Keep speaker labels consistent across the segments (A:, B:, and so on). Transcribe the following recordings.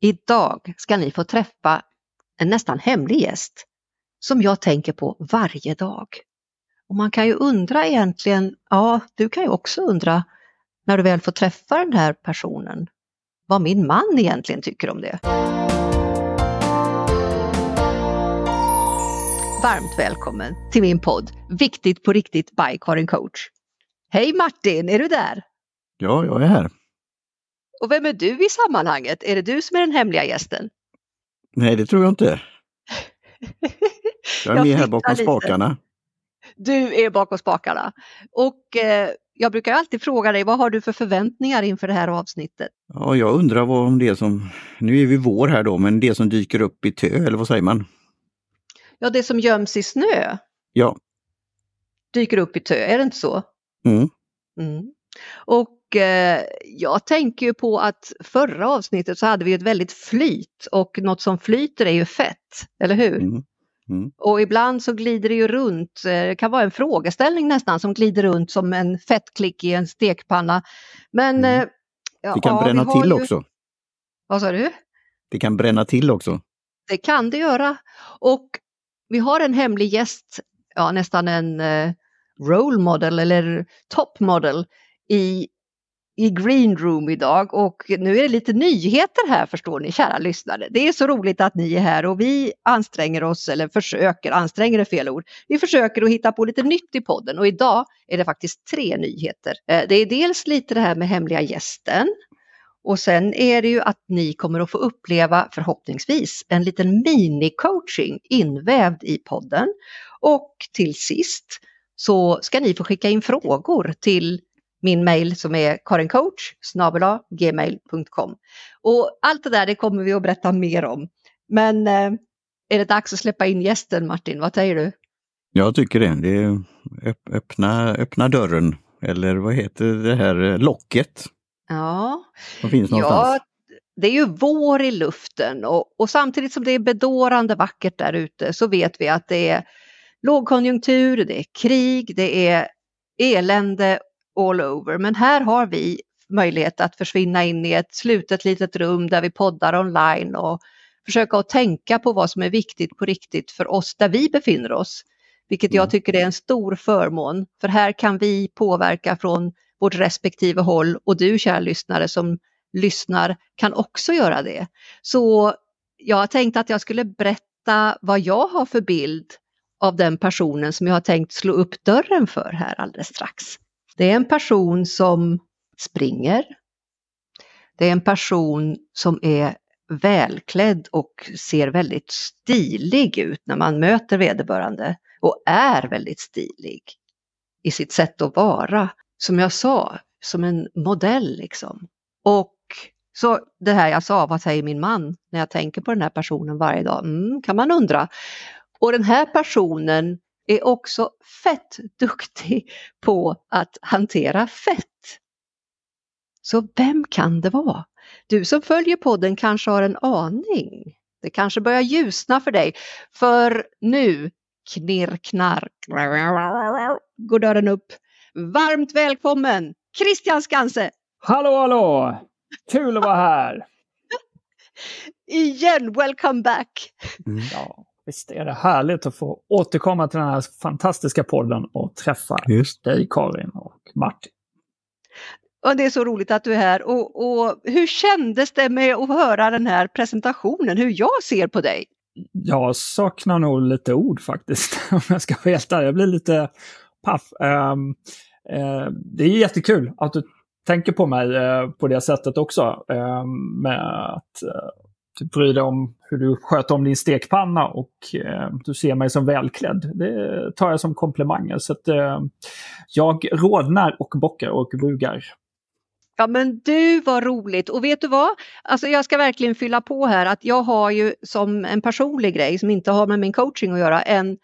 A: Idag ska ni få träffa en nästan hemlig gäst som jag tänker på varje dag. Och man kan ju undra egentligen, ja du kan ju också undra när du väl får träffa den här personen, vad min man egentligen tycker om det. Varmt välkommen till min podd Viktigt på riktigt by Karin Coach. Hej Martin, är du där?
B: Ja, jag är här.
A: Och vem är du i sammanhanget? Är det du som är den hemliga gästen?
B: Nej, det tror jag inte. Jag är med här bakom lite. spakarna.
A: Du är bakom spakarna. Och eh, jag brukar alltid fråga dig, vad har du för förväntningar inför det här avsnittet?
B: Ja, jag undrar vad om det som, nu är vi vår här då, men det som dyker upp i tö, eller vad säger man?
A: Ja, det som göms i snö.
B: Ja.
A: Dyker upp i tö, är det inte så?
B: Mm.
A: mm. Och eh, jag tänker ju på att förra avsnittet så hade vi ett väldigt flyt och något som flyter är ju fett, eller hur?
B: Mm. Mm.
A: Och ibland så glider det ju runt, eh, det kan vara en frågeställning nästan som glider runt som en fettklick i en stekpanna. Men mm.
B: eh, ja, Det kan bränna till ju... också.
A: Vad sa du?
B: Det kan bränna till också.
A: Det kan det göra. Och vi har en hemlig gäst, ja nästan en eh, role model eller top model i, i Green Room idag och nu är det lite nyheter här förstår ni kära lyssnare. Det är så roligt att ni är här och vi anstränger oss, eller försöker, anstränger är fel ord, vi försöker att hitta på lite nytt i podden och idag är det faktiskt tre nyheter. Eh, det är dels lite det här med hemliga gästen och sen är det ju att ni kommer att få uppleva förhoppningsvis en liten mini-coaching invävd i podden. Och till sist så ska ni få skicka in frågor till min mail som är karincoach gmail.com. Och allt det där det kommer vi att berätta mer om. Men eh, är det dags att släppa in gästen Martin, vad säger du?
B: Jag tycker det. det är öppna, öppna dörren, eller vad heter det här locket?
A: Ja.
B: Finns någonstans? Ja,
A: det är ju vår i luften och, och samtidigt som det är bedårande vackert där ute så vet vi att det är lågkonjunktur, det är krig, det är elände all over. Men här har vi möjlighet att försvinna in i ett slutet litet rum där vi poddar online och försöka att tänka på vad som är viktigt på riktigt för oss där vi befinner oss. Vilket jag mm. tycker är en stor förmån, för här kan vi påverka från vårt respektive håll och du kära lyssnare som lyssnar kan också göra det. Så jag har tänkt att jag skulle berätta vad jag har för bild av den personen som jag har tänkt slå upp dörren för här alldeles strax. Det är en person som springer. Det är en person som är välklädd och ser väldigt stilig ut när man möter vederbörande och är väldigt stilig i sitt sätt att vara. Som jag sa, som en modell liksom. Och så det här jag sa, vad säger min man när jag tänker på den här personen varje dag? Mm, kan man undra. Och den här personen är också fett duktig på att hantera fett. Så vem kan det vara? Du som följer podden kanske har en aning. Det kanske börjar ljusna för dig. För nu knirr knarr går dörren upp. Varmt välkommen Christian Skanse!
C: Hallå hallå! Kul att vara här!
A: Igen, welcome back!
C: Mm. Ja. Visst är det härligt att få återkomma till den här fantastiska podden och träffa Just. dig Karin och Martin.
A: Och det är så roligt att du är här. Och, och, hur kändes det med att höra den här presentationen, hur jag ser på dig?
C: Jag saknar nog lite ord faktiskt, om jag ska vara helt ärlig. Jag blir lite paff. Um, uh, det är jättekul att du tänker på mig uh, på det sättet också. Uh, med att bry dig om hur du sköter om din stekpanna och eh, du ser mig som välklädd. Det tar jag som komplimanger. Så att, eh, jag rodnar och bockar och bugar.
A: Ja men du var roligt och vet du vad? Alltså jag ska verkligen fylla på här att jag har ju som en personlig grej som inte har med min coaching att göra en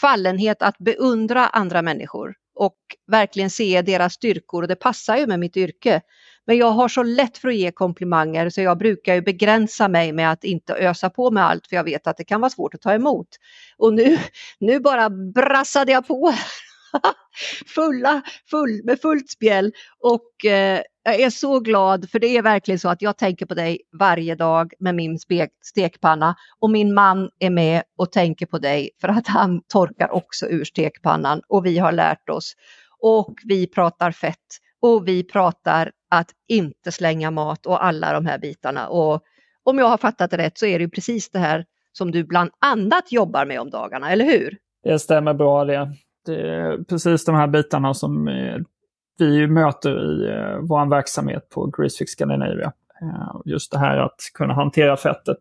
A: fallenhet att beundra andra människor och verkligen se deras styrkor och det passar ju med mitt yrke. Men jag har så lätt för att ge komplimanger så jag brukar ju begränsa mig med att inte ösa på med allt för jag vet att det kan vara svårt att ta emot. Och nu, nu bara brassade jag på Fulla, full, med fullt spjäll. Och eh, jag är så glad för det är verkligen så att jag tänker på dig varje dag med min stekpanna. Och min man är med och tänker på dig för att han torkar också ur stekpannan. Och vi har lärt oss. Och vi pratar fett. Och vi pratar att inte slänga mat och alla de här bitarna och om jag har fattat det rätt så är det precis det här som du bland annat jobbar med om dagarna, eller hur?
C: Det stämmer bra det. Det är precis de här bitarna som eh, vi möter i eh, vår verksamhet på Greasefix Scandinavia. Eh, just det här att kunna hantera fettet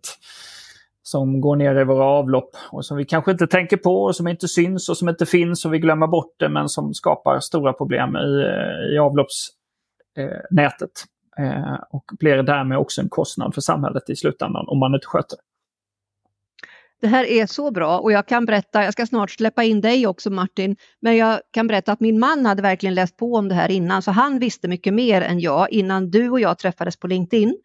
C: som går ner i våra avlopp och som vi kanske inte tänker på och som inte syns och som inte finns och vi glömmer bort det men som skapar stora problem i, i avloppsnätet. och blir därmed också en kostnad för samhället i slutändan om man inte sköter det.
A: Det här är så bra och jag kan berätta, jag ska snart släppa in dig också Martin, men jag kan berätta att min man hade verkligen läst på om det här innan så han visste mycket mer än jag innan du och jag träffades på LinkedIn.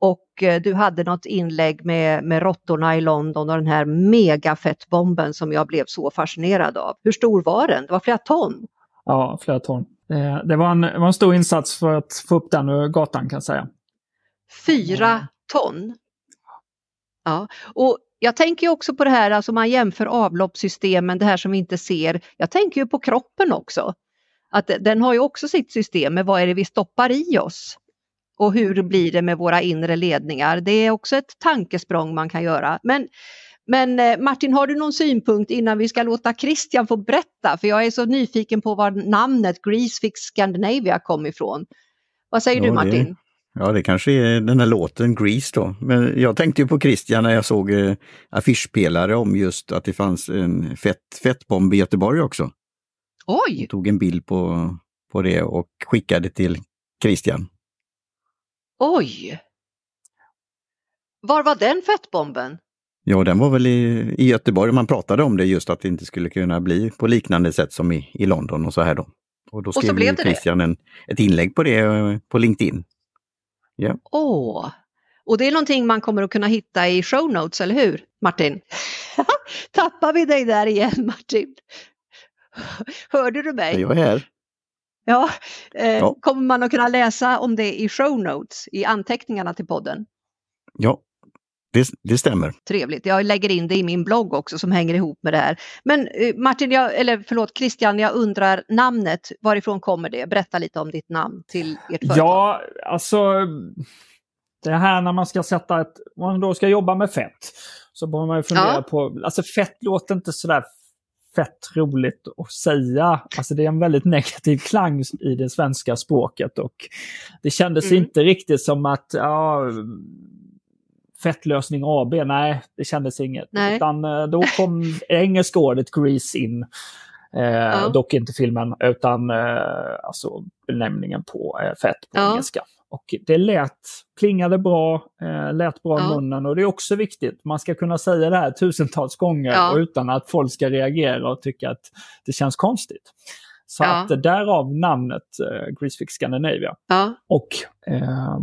A: Och eh, du hade något inlägg med, med råttorna i London och den här megafettbomben som jag blev så fascinerad av. Hur stor var den? Det var flera ton.
C: Ja, flera ton. Eh, det var en, det var en stor insats för att få upp den ur gatan kan jag säga.
A: Fyra ton? Ja, och jag tänker också på det här, alltså man jämför avloppssystemen, det här som vi inte ser. Jag tänker ju på kroppen också. Att den har ju också sitt system med vad är det vi stoppar i oss? Och hur blir det med våra inre ledningar? Det är också ett tankesprång man kan göra. Men, men eh, Martin, har du någon synpunkt innan vi ska låta Christian få berätta? För jag är så nyfiken på var namnet Greasefix Scandinavia kom ifrån. Vad säger ja, du Martin? Det,
B: Ja, det kanske är den här låten Grease då. Men jag tänkte ju på Christian när jag såg eh, affischpelare om just att det fanns en fett, fettbomb i Göteborg också.
A: Oj!
B: Jag tog en bild på, på det och skickade till Christian.
A: Oj! Var var den fettbomben?
B: Ja, den var väl i, i Göteborg. Man pratade om det just att det inte skulle kunna bli på liknande sätt som i, i London och så här då. Och då skrev och Christian en, ett inlägg på det eh, på LinkedIn.
A: Yeah. Åh, och det är någonting man kommer att kunna hitta i show notes, eller hur Martin? Tappar vi dig där igen Martin? Hörde du mig?
B: Jag är här.
A: Ja, eh, ja, kommer man att kunna läsa om det i show notes, i anteckningarna till podden?
B: Ja, det, det, stämmer.
A: Trevligt. Jag lägger in det i min blogg också som hänger ihop med det här. Men eh, Martin, jag, eller förlåt Christian, jag undrar namnet, varifrån kommer det? Berätta lite om ditt namn till ert företag.
C: Ja, alltså det här när man ska sätta ett, om man då ska jobba med fett, så bör man ju fundera ja. på, alltså fett låter inte sådär fett roligt att säga. Alltså det är en väldigt negativ klang i det svenska språket och det kändes mm. inte riktigt som att ja, Fettlösning AB, nej, det kändes inget. Nej. Utan eh, då kom engelska ordet Grease in. Eh, ja. Dock inte filmen, utan eh, alltså benämningen på eh, fett på ja. engelska. Och det lät, klingade bra, eh, lät bra ja. i munnen och det är också viktigt. Man ska kunna säga det här tusentals gånger ja. utan att folk ska reagera och tycka att det känns konstigt. Så ja. att därav namnet eh, Greasefix Scandinavia.
A: Ja.
C: Och eh,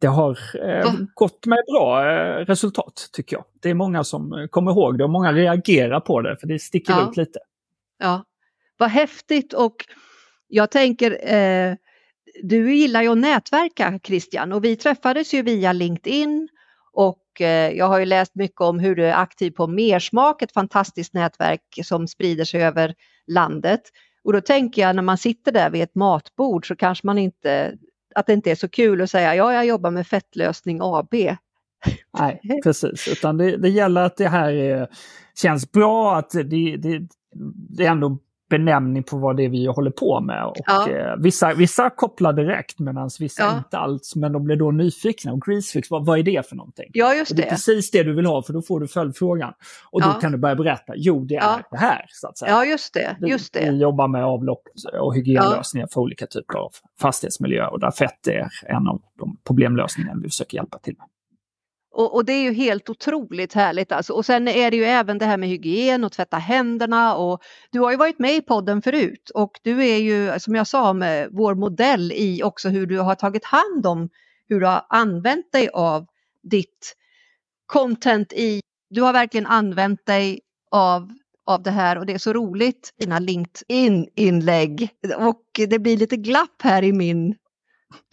C: det har eh, gått med bra eh, resultat tycker jag. Det är många som eh, kommer ihåg det och många reagerar på det för det sticker ja. ut lite.
A: Ja, vad häftigt och jag tänker, eh, du gillar ju att nätverka Christian och vi träffades ju via LinkedIn och eh, jag har ju läst mycket om hur du är aktiv på Mersmak, ett fantastiskt nätverk som sprider sig över landet. Och då tänker jag när man sitter där vid ett matbord så kanske man inte att det inte är så kul att säga ja, jag jobbar med fettlösning AB.
C: Nej, precis. Utan det, det gäller att det här är, känns bra, att det, det, det är ändå benämning på vad det är vi håller på med. Och, ja. eh, vissa, vissa kopplar direkt medan vissa ja. inte alls. Men de blir då nyfikna. Och Greasefix, vad, vad är det för någonting?
A: Ja, just det.
C: det är precis det du vill ha för då får du följdfrågan. Och då ja. kan du börja berätta, jo det är det här. Så att säga.
A: Ja, just det. Just det.
C: Vi, vi jobbar med avlopp och hygienlösningar för olika typer av fastighetsmiljö och där fett är en av de problemlösningar vi försöker hjälpa till med.
A: Och, och, det är ju helt otroligt härligt alltså. Och sen är det ju även det här med hygien och tvätta händerna och du har ju varit med i podden förut och du är ju som jag sa med vår modell i också hur du har tagit hand om hur du har använt dig av ditt content i, du har verkligen använt dig av av det här och det är så roligt, dina LinkedIn-inlägg. Och det blir lite glapp här i min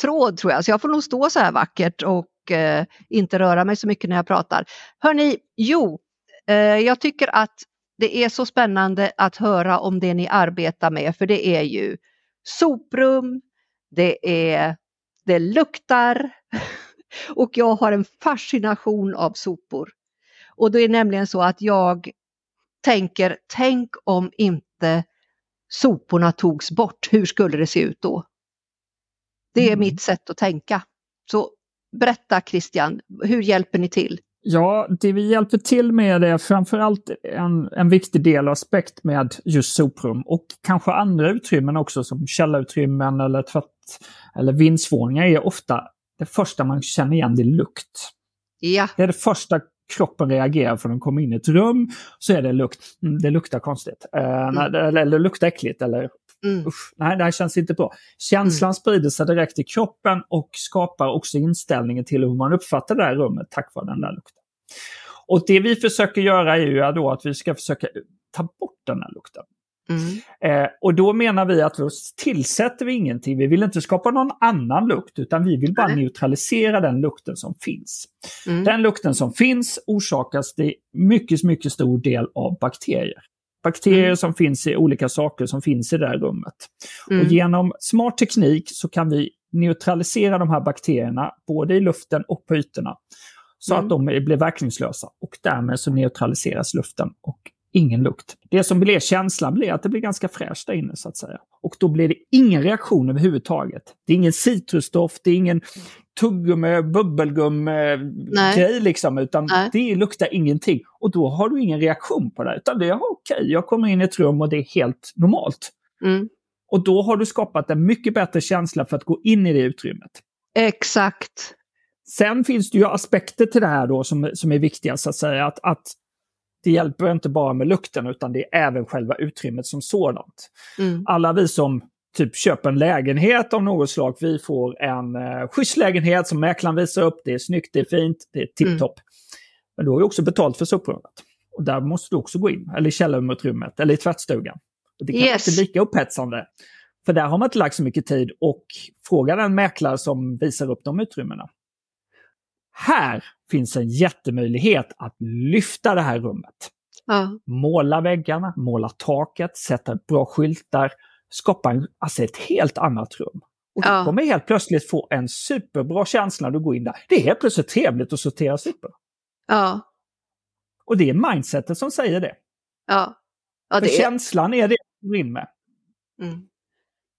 A: tråd tror jag, så jag får nog stå så här vackert och eh, inte röra mig så mycket när jag pratar. Hörni, jo, eh, jag tycker att det är så spännande att höra om det ni arbetar med, för det är ju soprum, det är det luktar och jag har en fascination av sopor. Och det är nämligen så att jag tänker, tänk om inte soporna togs bort, hur skulle det se ut då? Det är mm. mitt sätt att tänka. Så berätta Christian, hur hjälper ni till?
C: Ja, det vi hjälper till med är framförallt en, en viktig del och aspekt med just soprum och kanske andra utrymmen också som källarutrymmen eller tvätt eller vindsvåningar är ofta det första man känner igen, det är lukt.
A: Ja.
C: Det är det första kroppen reagerar för den kommer in i ett rum så är det lukt. Mm, det luktar konstigt. Uh, mm. eller, eller, eller luktar äckligt eller mm. usch, nej det här känns inte bra. Känslan mm. sprider sig direkt i kroppen och skapar också inställningen till hur man uppfattar det här rummet tack vare den där lukten. Och det vi försöker göra är ju då att vi ska försöka ta bort den här lukten. Mm. Eh, och då menar vi att då tillsätter vi ingenting. Vi vill inte skapa någon annan lukt utan vi vill bara neutralisera den lukten som finns. Mm. Den lukten som finns orsakas till mycket, mycket stor del av bakterier. Bakterier mm. som finns i olika saker som finns i det här rummet. Och mm. genom smart teknik så kan vi neutralisera de här bakterierna både i luften och på ytorna. Så att mm. de blir verkningslösa och därmed så neutraliseras luften och ingen lukt. Det som blir känslan blir att det blir ganska fräscht där inne så att säga. Och då blir det ingen reaktion överhuvudtaget. Det är ingen citrusdoft, det är ingen tuggummi, bubbelgum-grej liksom, utan Nej. det luktar ingenting. Och då har du ingen reaktion på det, utan det är okej, okay, jag kommer in i ett rum och det är helt normalt. Mm. Och då har du skapat en mycket bättre känsla för att gå in i det utrymmet.
A: Exakt.
C: Sen finns det ju aspekter till det här då som, som är viktiga så att säga. Att, att det hjälper inte bara med lukten utan det är även själva utrymmet som sådant. Mm. Alla vi som typ köper en lägenhet av något slag, vi får en eh, schysst lägenhet som mäklaren visar upp. Det är snyggt, det är fint, det är tipptopp. Mm. Men då har vi också betalt för soprummet. Och där måste du också gå in, eller i källarutrymmet, eller i tvättstugan. Och det kan yes. inte lika upphetsande. För där har man inte lagt så mycket tid och fråga den mäklare som visar upp de utrymmena. Här finns en jättemöjlighet att lyfta det här rummet. Ja. Måla väggarna, måla taket, sätta bra skyltar, skapa en, alltså ett helt annat rum. Och du ja. kommer helt plötsligt få en superbra känsla när du går in där. Det är helt plötsligt trevligt att sortera sopor.
A: Ja.
C: Och det är mindsetet som säger det.
A: Ja. ja
C: det För är... känslan är det du går in med. Mm.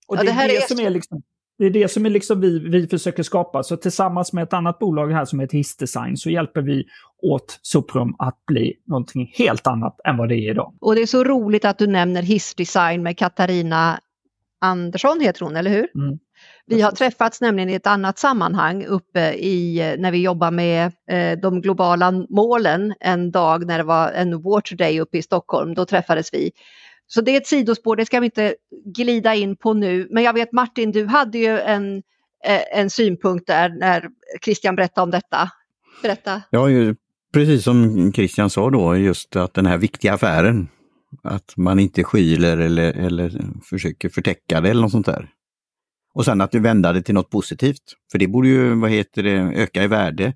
C: Och det, ja, det är det är som är liksom det är det som är liksom vi, vi försöker skapa. Så tillsammans med ett annat bolag här som heter Hissdesign så hjälper vi åt soprum att bli någonting helt annat än vad det är idag.
A: Och det är så roligt att du nämner Hissdesign med Katarina Andersson heter hon, eller hur? Mm. Vi har träffats nämligen i ett annat sammanhang uppe i, när vi jobbar med eh, de globala målen en dag när det var en Water Day uppe i Stockholm. Då träffades vi. Så det är ett sidospår, det ska vi inte glida in på nu. Men jag vet Martin, du hade ju en, eh, en synpunkt där när Christian berättade om detta. Berätta.
B: Ja, precis som Christian sa då, just att den här viktiga affären, att man inte skyler eller, eller försöker förtäcka det eller något sånt där. Och sen att du vänder det till något positivt, för det borde ju, vad heter det, öka i värde.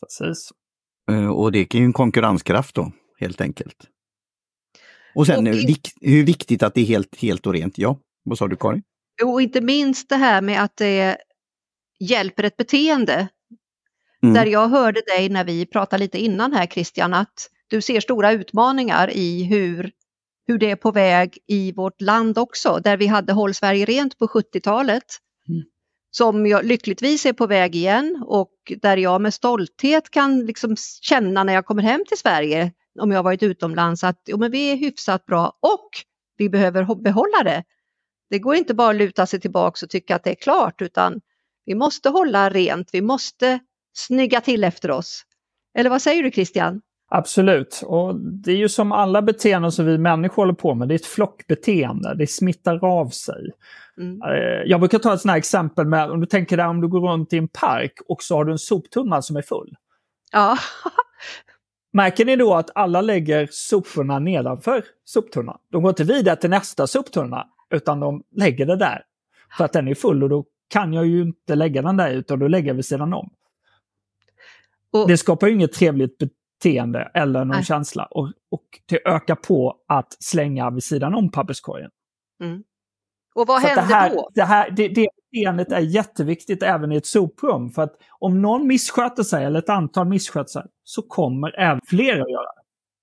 C: Precis.
B: Eh, och det är ju en konkurrenskraft då, helt enkelt. Och sen och vik hur viktigt att det är helt, helt och rent. Ja, vad sa du Karin?
A: Och inte minst det här med att det hjälper ett beteende. Mm. Där jag hörde dig när vi pratade lite innan här Christian att du ser stora utmaningar i hur, hur det är på väg i vårt land också. Där vi hade Håll Sverige rent på 70-talet. Mm. Som jag lyckligtvis är på väg igen och där jag med stolthet kan liksom känna när jag kommer hem till Sverige om jag varit utomlands att jo, men vi är hyfsat bra och vi behöver behålla det. Det går inte bara att luta sig tillbaka och tycka att det är klart utan vi måste hålla rent, vi måste snygga till efter oss. Eller vad säger du Christian?
C: Absolut, och det är ju som alla beteenden som vi människor håller på med, det är ett flockbeteende, det smittar av sig. Mm. Eh, jag brukar ta ett sånt här exempel med, om du tänker dig om du går runt i en park och så har du en soptunna som är full.
A: Ja.
C: Märker ni då att alla lägger soporna nedanför soptunnan? De går inte vidare till nästa soptunna, utan de lägger det där. För att den är full och då kan jag ju inte lägga den där utan då lägger jag vid sidan om. Och, det skapar ju inget trevligt beteende eller någon nej. känsla. Och, och det ökar på att slänga vid sidan om papperskorgen.
A: Mm. Och vad händer
C: det här,
A: då?
C: Det, här, det, det beteendet är jätteviktigt även i ett soprum. För att om någon missköter sig, eller ett antal missköter sig, så kommer även fler att göra det.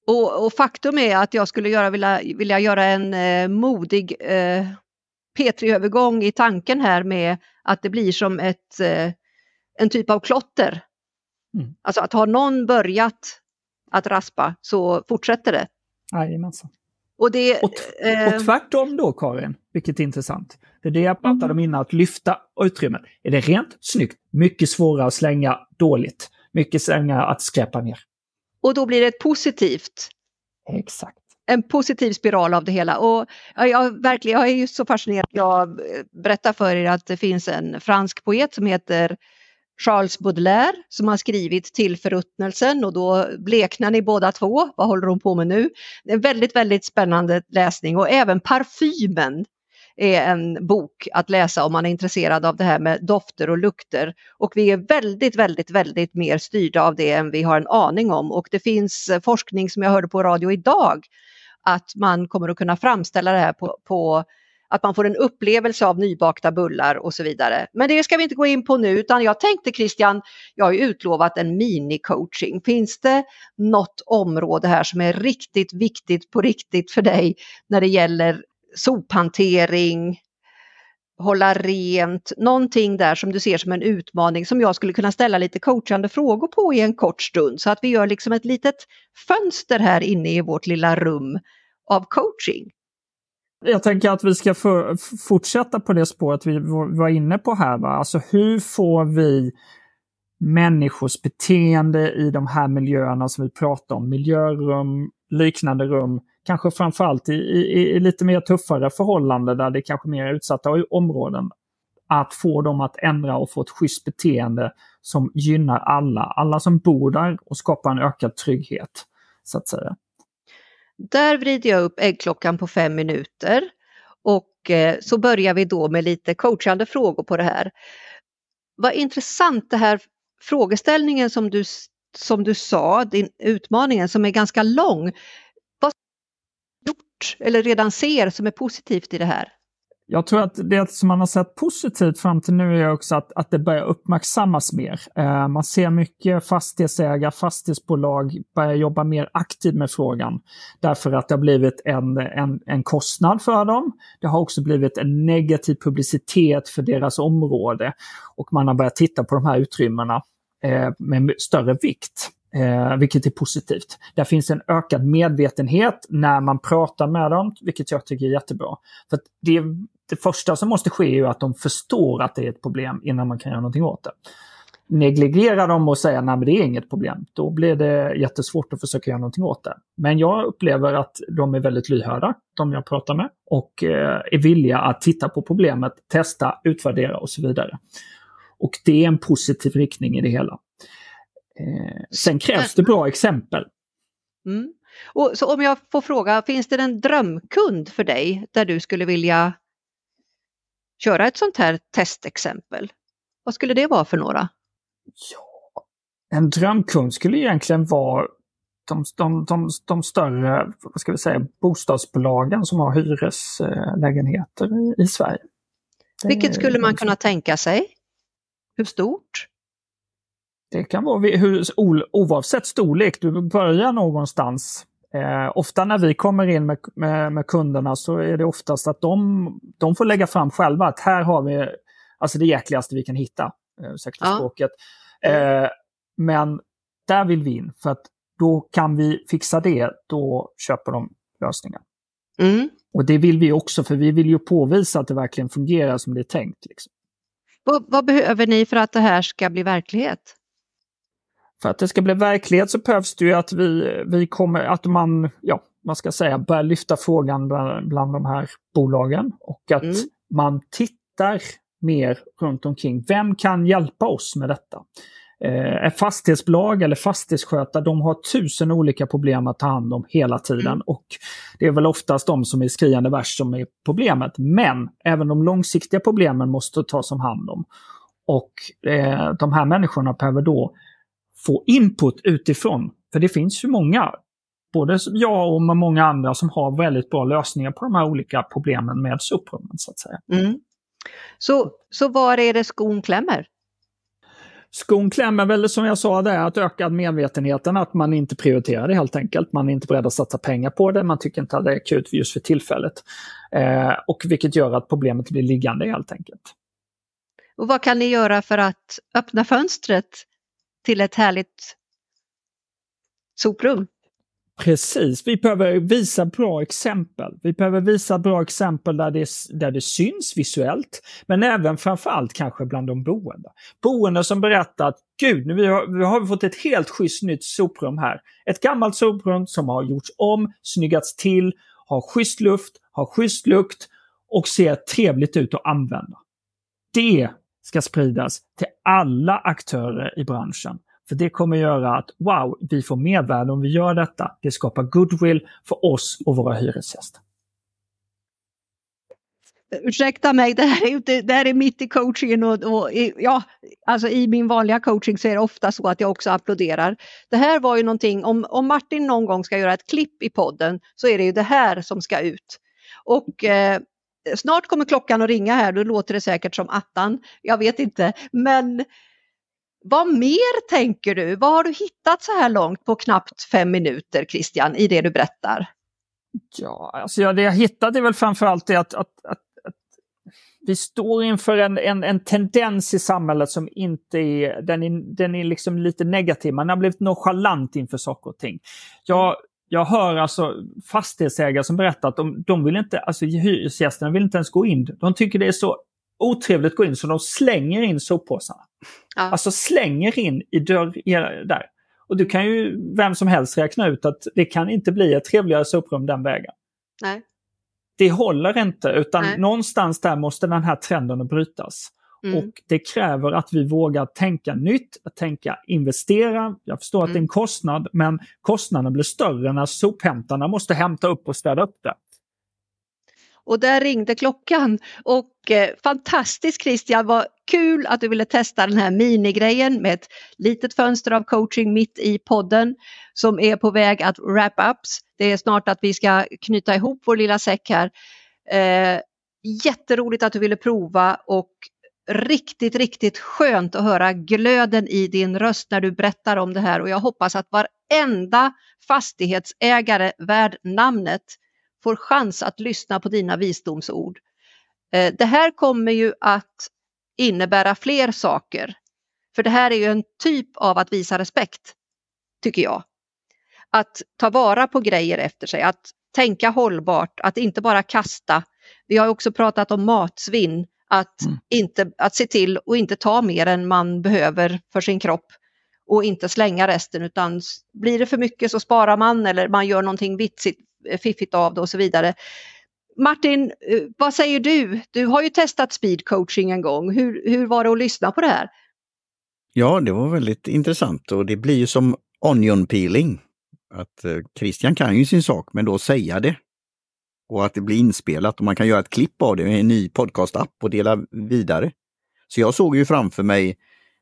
A: Och, och, faktum är att jag skulle göra, vilja, vilja göra en eh, modig eh, P3-övergång i tanken här med att det blir som ett, eh, en typ av klotter. Mm. Alltså att har någon börjat att raspa så fortsätter det.
C: Jajamensan.
A: Och, det,
C: och, eh, och tvärtom då Karin, vilket är intressant. Det är det jag pratade om innan, att lyfta utrymmet. Är det rent, snyggt, mycket svårare att slänga dåligt. Mycket svårare att skräpa ner.
A: Och då blir det ett positivt.
C: Exakt.
A: En positiv spiral av det hela. Och jag, verkligen, jag är ju så fascinerad. Jag berättar för er att det finns en fransk poet som heter Charles Baudelaire som har skrivit till förruttnelsen och då bleknar ni båda två. Vad håller hon på med nu? Det är en väldigt, väldigt spännande läsning och även Parfymen är en bok att läsa om man är intresserad av det här med dofter och lukter. Och vi är väldigt, väldigt, väldigt mer styrda av det än vi har en aning om. Och det finns forskning som jag hörde på radio idag att man kommer att kunna framställa det här på, på att man får en upplevelse av nybakta bullar och så vidare. Men det ska vi inte gå in på nu utan jag tänkte Christian, jag har ju utlovat en mini-coaching. Finns det något område här som är riktigt viktigt på riktigt för dig när det gäller sophantering, hålla rent, någonting där som du ser som en utmaning som jag skulle kunna ställa lite coachande frågor på i en kort stund så att vi gör liksom ett litet fönster här inne i vårt lilla rum av coaching.
C: Jag tänker att vi ska fortsätta på det spåret vi var inne på här. Va? Alltså hur får vi människors beteende i de här miljöerna som vi pratar om, miljörum, liknande rum, kanske framförallt i, i, i lite mer tuffare förhållanden där det är kanske mer utsatta områden, att få dem att ändra och få ett schysst beteende som gynnar alla, alla som bor där och skapar en ökad trygghet. så att säga.
A: Där vrider jag upp äggklockan på fem minuter och eh, så börjar vi då med lite coachande frågor på det här. Vad intressant det här frågeställningen som du, som du sa, din utmaningen som är ganska lång. Vad har du gjort eller redan ser som är positivt i det här?
C: Jag tror att det som man har sett positivt fram till nu är också att, att det börjar uppmärksammas mer. Eh, man ser mycket fastighetsägare, fastighetsbolag börjar jobba mer aktivt med frågan. Därför att det har blivit en, en, en kostnad för dem. Det har också blivit en negativ publicitet för deras område. Och man har börjat titta på de här utrymmena eh, med större vikt. Eh, vilket är positivt. Där finns en ökad medvetenhet när man pratar med dem, vilket jag tycker är jättebra. För det, det första som måste ske är ju att de förstår att det är ett problem innan man kan göra någonting åt det. Negligera dem och säga att det är inget problem, då blir det jättesvårt att försöka göra någonting åt det. Men jag upplever att de är väldigt lyhörda, de jag pratar med, och eh, är villiga att titta på problemet, testa, utvärdera och så vidare. Och det är en positiv riktning i det hela. Eh, sen krävs det bra exempel.
A: Mm. Och, så om jag får fråga, finns det en drömkund för dig där du skulle vilja köra ett sånt här testexempel? Vad skulle det vara för några?
C: Ja, en drömkund skulle egentligen vara de, de, de, de större vad ska vi säga, bostadsbolagen som har hyreslägenheter i, i Sverige.
A: Vilket skulle man kunna tänka sig? Hur stort?
C: Det kan vara hur, oavsett storlek, du börjar någonstans. Eh, ofta när vi kommer in med, med, med, kunderna så är det oftast att de, de får lägga fram själva att här har vi alltså det jäkligaste vi kan hitta. Eh, ursäkta ja. språket. Eh, men där vill vi in för att då kan vi fixa det, då köper de lösningen. Mm. Och det vill vi också för vi vill ju påvisa att det verkligen fungerar som det är tänkt. Liksom.
A: Vad, vad behöver ni för att det här ska bli verklighet?
C: För att det ska bli verklighet så behövs det ju att vi, vi kommer, att man, ja, man ska säga, börjar lyfta frågan bland, bland de här bolagen och att mm. man tittar mer runt omkring. Vem kan hjälpa oss med detta? eh, fastighetsbolag eller fastighetsskötare, de har tusen olika problem att ta hand om hela tiden. Mm. Och det är väl oftast de som är skriande värst som är problemet. Men även de långsiktiga problemen måste tas om hand om. Och eh, de här människorna behöver då få input utifrån. För det finns ju många, både jag och många andra, som har väldigt bra lösningar på de här olika problemen med soprummen. Så, att säga. Mm.
A: Så, så var är det skon klämmer?
C: Skon klämmer väl som jag sa där, att öka medvetenheten, att man inte prioriterar det helt enkelt. Man är inte beredd att satsa pengar på det, man tycker inte att det är akut just för tillfället. Eh, och vilket gör att problemet blir liggande helt enkelt.
A: Och vad kan ni göra för att öppna fönstret till ett härligt soprum?
C: Precis, vi behöver visa bra exempel. Vi behöver visa bra exempel där det, där det syns visuellt, men även framförallt kanske bland de boende. Boende som berättar att gud, nu har, nu har vi fått ett helt schysst nytt soprum här. Ett gammalt soprum som har gjorts om, snyggats till, har schysst luft, har schysst lukt och ser trevligt ut att använda. Det ska spridas till alla aktörer i branschen. För det kommer göra att wow, vi får mervärde om vi gör detta. Det skapar goodwill för oss och våra hyresgäster.
A: Ursäkta mig, det här är, inte, det här är mitt i coachingen och, och ja, alltså i min vanliga coaching så är det ofta så att jag också applåderar. Det här var ju någonting, om, om Martin någon gång ska göra ett klipp i podden så är det ju det här som ska ut. Och eh, snart kommer klockan att ringa här, då låter det säkert som attan. Jag vet inte, men vad mer tänker du? Vad har du hittat så här långt på knappt fem minuter Christian i det du berättar?
C: Ja, alltså ja, det jag hittat är väl framförallt det att, att, att, att vi står inför en, en, en, tendens i samhället som inte är, den är, den är liksom lite negativ. Man har blivit nonchalant inför saker och ting. Jag, jag hör alltså fastighetsägare som berättar att de, de vill inte, alltså hyresgästerna vill inte ens gå in. De tycker det är så otrevligt att gå in så de slänger in soppåsarna. Ja. Alltså slänger in i dörr där. Och du kan ju vem som helst räkna ut att det kan inte bli ett trevligare soprum den vägen.
A: Nej.
C: Det håller inte utan Nej. någonstans där måste den här trenden brytas. Mm. Och det kräver att vi vågar tänka nytt, att tänka investera. Jag förstår mm. att det är en mm. kostnad, men kostnaden blir större när sophämtarna måste hämta upp och städa upp det.
A: Och där ringde klockan och eh, fantastiskt Christian, vad kul att du ville testa den här minigrejen med ett litet fönster av coaching mitt i podden som är på väg att wrap ups. Det är snart att vi ska knyta ihop vår lilla säck här. Eh, jätteroligt att du ville prova och riktigt, riktigt skönt att höra glöden i din röst när du berättar om det här och jag hoppas att varenda fastighetsägare värd namnet får chans att lyssna på dina visdomsord. Eh, det här kommer ju att innebära fler saker. För det här är ju en typ av att visa respekt, tycker jag. Att ta vara på grejer efter sig, att tänka hållbart, att inte bara kasta. Vi har också pratat om matsvinn, att, mm. inte, att se till och inte ta mer än man behöver för sin kropp och inte slänga resten utan blir det för mycket så sparar man eller man gör någonting vitsigt, fiffigt av det och så vidare. Martin, eh, vad säger du? Du har ju testat speed coaching en gång. Hur, hur var det att lyssna på det här?
B: Ja, det var väldigt intressant och det blir ju som onion peeling. Att eh, Christian kan ju sin sak, men då säga det. Och att det blir inspelat och man kan göra ett klipp av det i en ny podcastapp och dela vidare. Så jag såg ju framför mig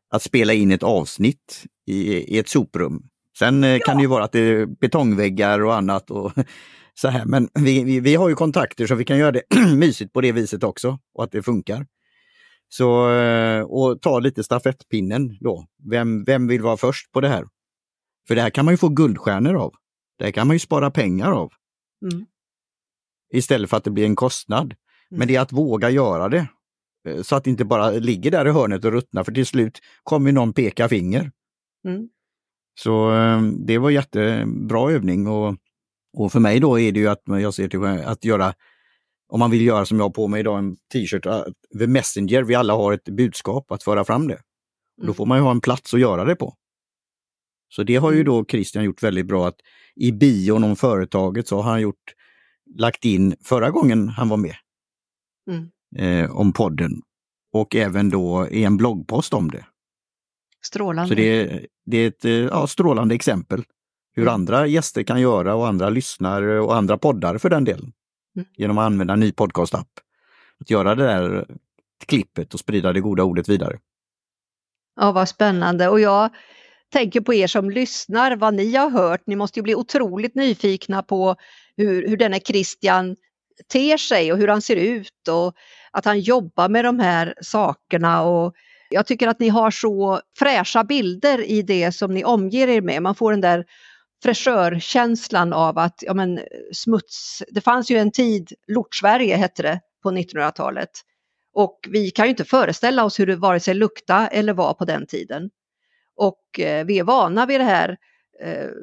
B: att spela in ett avsnitt i, i ett soprum. Sen ja. Eh, kan det ju vara att det är betongväggar och annat och så här. Men vi, vi, vi har ju kontakter så vi kan göra det mysigt på det viset också och att det funkar. Så, eh, och ta lite stafettpinnen då. Vem, vem vill vara först på det här? För det här kan man ju få guldstjärnor av. Det här kan man ju spara pengar av. Mm. Istället för att det blir en kostnad. Mm. Men det är att våga göra det. Eh, så att det inte bara ligger där i hörnet och ruttnar, för till slut kommer någon peka finger. Mm. Så eh, det var jättebra övning och, och för mig då är det ju att jag ser till att göra, om man vill göra som jag har på mig idag, en t-shirt, the eh, messenger, vi alla har ett budskap att föra fram det. Mm. Då får man ju ha en plats att göra det på. Så det har ju mm. då Christian gjort väldigt bra att i bion om företaget så har han gjort, lagt in förra gången han var med. Mm. Eh, om podden och även då i en bloggpost om det.
A: Strålande.
B: Så det är, det är ett ja, strålande exempel hur
A: Mm.
B: andra gäster kan göra och andra lyssnare och andra poddar för den delen.
A: Mm.
B: Genom att använda en ny podcastapp. Att göra det där klippet och sprida det goda ordet vidare.
A: Ja, vad spännande. Och jag tänker på er som lyssnar, vad ni har hört. Ni måste ju bli otroligt nyfikna på hur, hur denne Christian ter sig och hur han ser ut och att han jobbar med de här sakerna. Och jag tycker att ni har så fräscha bilder i det som ni omger er med. Man får den där fräschörkänslan av att ja, men, smuts... Det fanns ju en tid, Lort-Sverige hette det på 1900-talet. Och vi kan ju inte föreställa oss hur det vare sig lukta eller var på den tiden. Och eh, vi är vana vid det här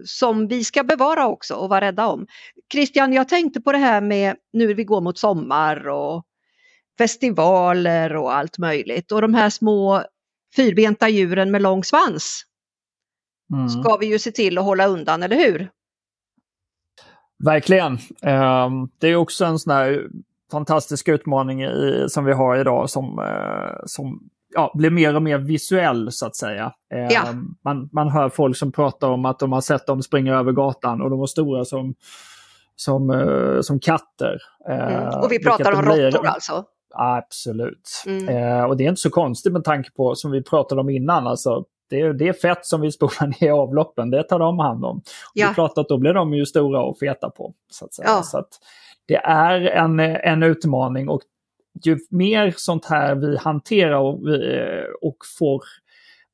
A: som vi ska bevara också och vara rädda om. Christian, jag tänkte på det här med nu vi går mot sommar och festivaler och allt möjligt och de här små fyrbenta djuren med lång svans
C: Mm.
A: ska vi ju se till att hålla undan, eller hur?
C: Verkligen. Ehm, det är också en sån här fantastisk utmaning som vi har idag som, eh, som ja, blir mer och mer visuell så att säga.
A: Ja.
C: man, man hör folk som pratar om att de har sett dem springa över gatan och de var stora som, som, eh, som katter.
A: Mm.
C: Eh,
A: Och vi pratar om
C: blir.
A: råttor alltså?
C: Absolut.
A: Mm.
C: Eh, och det är inte så konstigt med tanke på, som vi pratade om innan, alltså, det, är, det är fett som vi spolar ner i avloppen, det tar de hand om. Och Det
A: Ja.
C: är klart att då blir de ju stora och feta på. Så att säga.
A: Ja.
C: Så att det är en, en utmaning och ju mer sånt här vi hanterar och, eh, och får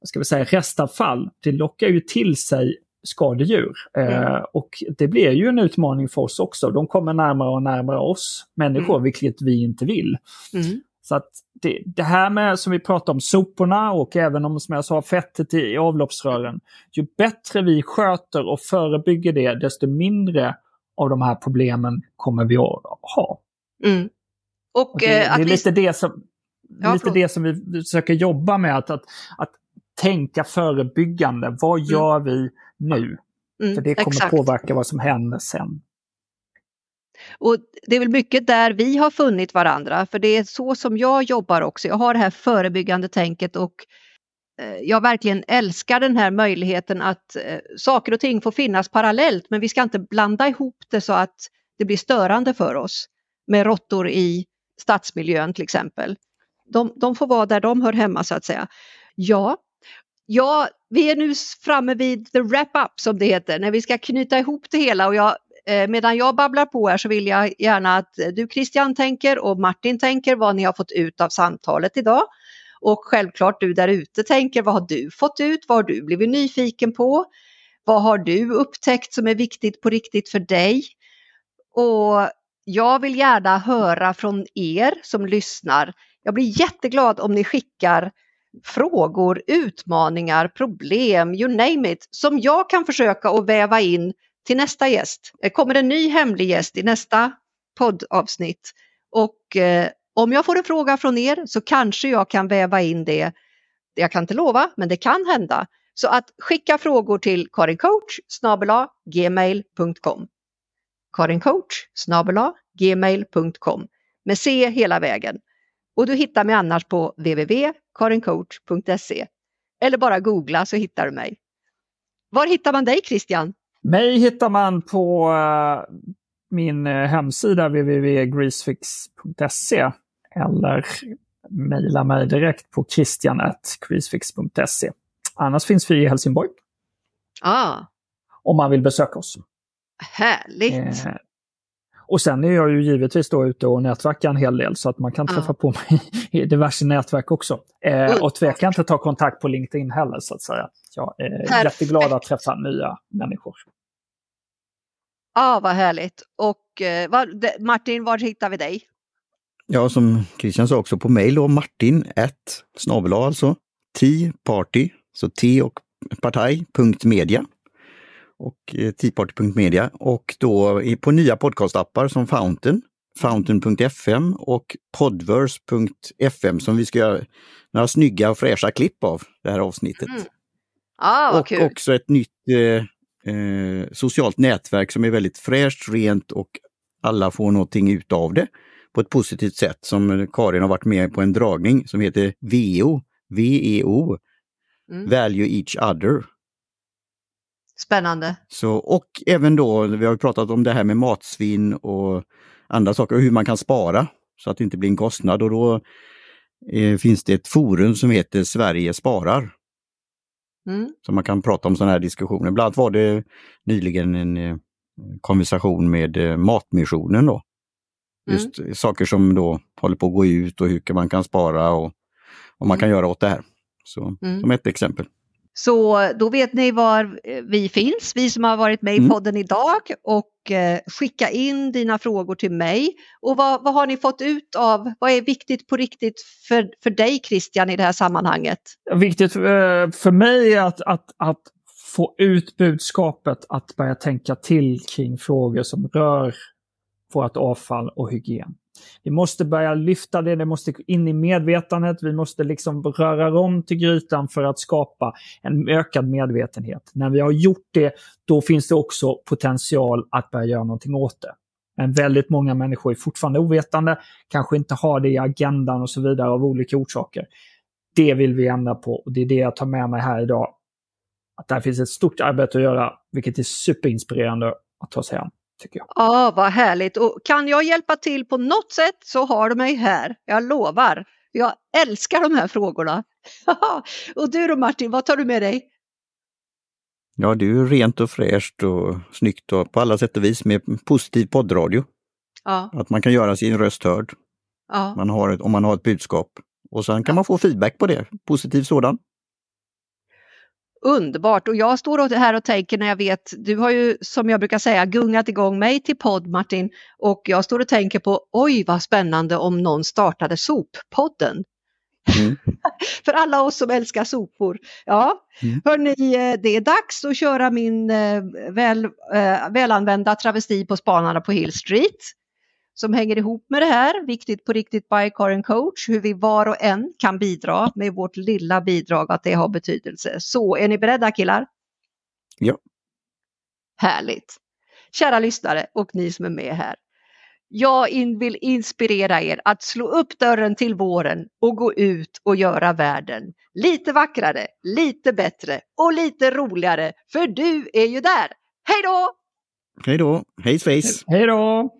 C: vad ska vi säga, restavfall, det lockar ju till sig skadedjur. Eh,
A: Mm.
C: och det blir ju en utmaning för oss också. De kommer närmare och närmare oss människor,
A: Mm.
C: vilket vi inte vill.
A: Mm.
C: Så att det, det här med som vi pratar om soporna och även om som jag sa fettet i, i avloppsrören. Ju bättre vi sköter och förebygger det desto mindre av de här problemen kommer vi att ha.
A: Mm. Och,
C: Och det,
A: eh,
C: det
A: att
C: är
A: vi...
C: lite, det som,
A: Ja,
C: lite det som vi försöker jobba med. Att, att, att tänka förebyggande. Vad gör vi nu?
A: Mm,
C: För det kommer
A: exakt.
C: påverka vad som händer sen.
A: Och det är väl mycket där vi har funnit varandra, för det är så som jag jobbar också. Jag har det här förebyggande tänket och eh, jag verkligen älskar den här möjligheten att eh, saker och ting får finnas parallellt, men vi ska inte blanda ihop det så att det blir störande för oss med råttor i stadsmiljön till exempel. De, de får vara där de hör hemma så att säga. Ja, ja, vi är nu framme vid the wrap-up som det heter, när vi ska knyta ihop det hela och jag Eh, Medan jag babblar på här så vill jag gärna att eh, du Christian tänker och Martin tänker vad ni har fått ut av samtalet idag. Och självklart du där ute tänker vad har du fått ut, vad har du blivit nyfiken på? Vad har du upptäckt som är viktigt på riktigt för dig? Och jag vill gärna höra från er som lyssnar. Jag blir jätteglad om ni skickar frågor, utmaningar, problem, you name it, som jag kan försöka att väva in till nästa gäst. Det kommer en ny hemlig gäst i nästa poddavsnitt. Och eh, om jag får en fråga från er så kanske jag kan väva in det. Jag kan inte lova, men det kan hända. Så att skicka frågor till karincoach gmail.com karincoach gmail.com med C hela vägen. Och du hittar mig annars på www.karincoach.se eller bara googla så hittar du mig. Var hittar man dig Christian?
C: Mig hittar man på eh, min eh, hemsida www.greasefix.se eller mejla mig direkt på christian.greasefix.se. Annars finns vi i Helsingborg
A: Ah,
C: om man vill besöka oss.
A: Härligt!
C: Eh, och sen är jag ju givetvis då ute och nätverkar en hel del så att man kan
A: Ja.
C: träffa på mig i diverse nätverk också. Eh, och tveka inte ta kontakt på LinkedIn heller så att säga. Jag är
A: Perfekt.
C: jätteglad att träffa nya människor.
A: ah, vad härligt! Och eh, var, de, Martin, var hittar vi dig?
B: Ja, som Christian sa också på mejl då, martin 1 snabel alltså, party så t och partaj.media och eh, teaparty.media och då på nya podcastappar som Fountain, fountain.fm och podverse.fm som vi ska göra några snygga och fräscha klipp av det här avsnittet.
A: Mm. Ah, vad
B: och
A: kul!
B: också ett nytt eh, eh, socialt nätverk som är väldigt fräscht, rent och alla får någonting utav det på ett positivt sätt. Som Karin har varit med på en dragning som heter VO, VEO. Mm. Value each other.
A: Spännande.
B: Så, och även då, vi har pratat om det här med matsvinn och andra saker, och hur man kan spara så att det inte blir en kostnad. Och då eh, finns det ett forum som heter Sverige sparar. Mm. Så man kan prata om sådana här diskussioner. Bland annat var det nyligen en eh, konversation med eh, Matmissionen. Då. Just mm. saker som då håller på att gå ut och hur man kan spara och vad man mm. kan göra åt det här. Så, mm. Som ett exempel.
A: Så då vet ni var eh, vi finns, vi som har varit med i mm. podden idag och eh, skicka in dina frågor till mig. Och vad, vad, har ni fått ut av, vad är viktigt på riktigt för, för dig Christian i det här sammanhanget?
C: Viktigt eh, för mig är att, att, att få ut budskapet att börja tänka till kring frågor som rör vårt avfall och hygien. Vi måste börja lyfta det, det måste in i medvetandet, vi måste liksom röra om till grytan för att skapa en ökad medvetenhet. När vi har gjort det, då finns det också potential att börja göra någonting åt det. Men väldigt många människor är fortfarande ovetande, kanske inte har det i agendan och så vidare av olika orsaker. Det vill vi ändra på och det är det jag tar med mig här idag. Att där finns ett stort arbete att göra, vilket är superinspirerande att ta sig an tycker jag.
A: Ja, vad härligt. Och kan jag hjälpa till på något sätt så har du mig här. Jag lovar. Jag älskar de här frågorna. och du då Martin, vad tar du med dig?
B: Ja, det är ju rent och fräscht och snyggt och på alla sätt och vis med positiv poddradio. Ja. Att man kan göra sin röst hörd. Ja. Man har ett, om man har ett budskap. Och sen kan man få feedback på det, positiv sådan.
A: Underbart och jag står här och tänker när jag vet, du har ju som jag brukar säga gungat igång mig till podd Martin och jag står och tänker på oj vad spännande om någon startade soppodden. Mm. För alla oss som älskar sopor. Ja, mm. hörni, eh, det är dags att köra min eh, väl, äh, välanvända travesti på Spanarna på Hill Street som hänger ihop med det här, Viktigt på riktigt by Karin Coach, hur vi var och en kan bidra med vårt lilla bidrag, att det har betydelse. Så är ni beredda killar?
B: Ja.
A: Härligt! Kära lyssnare och ni som är med här. Jag in vill inspirera er att slå upp dörren till våren och gå ut och göra världen lite vackrare, lite bättre och lite roligare. För du är ju där! Hej då!
B: Hej då! Hej svejs!
C: Hej då!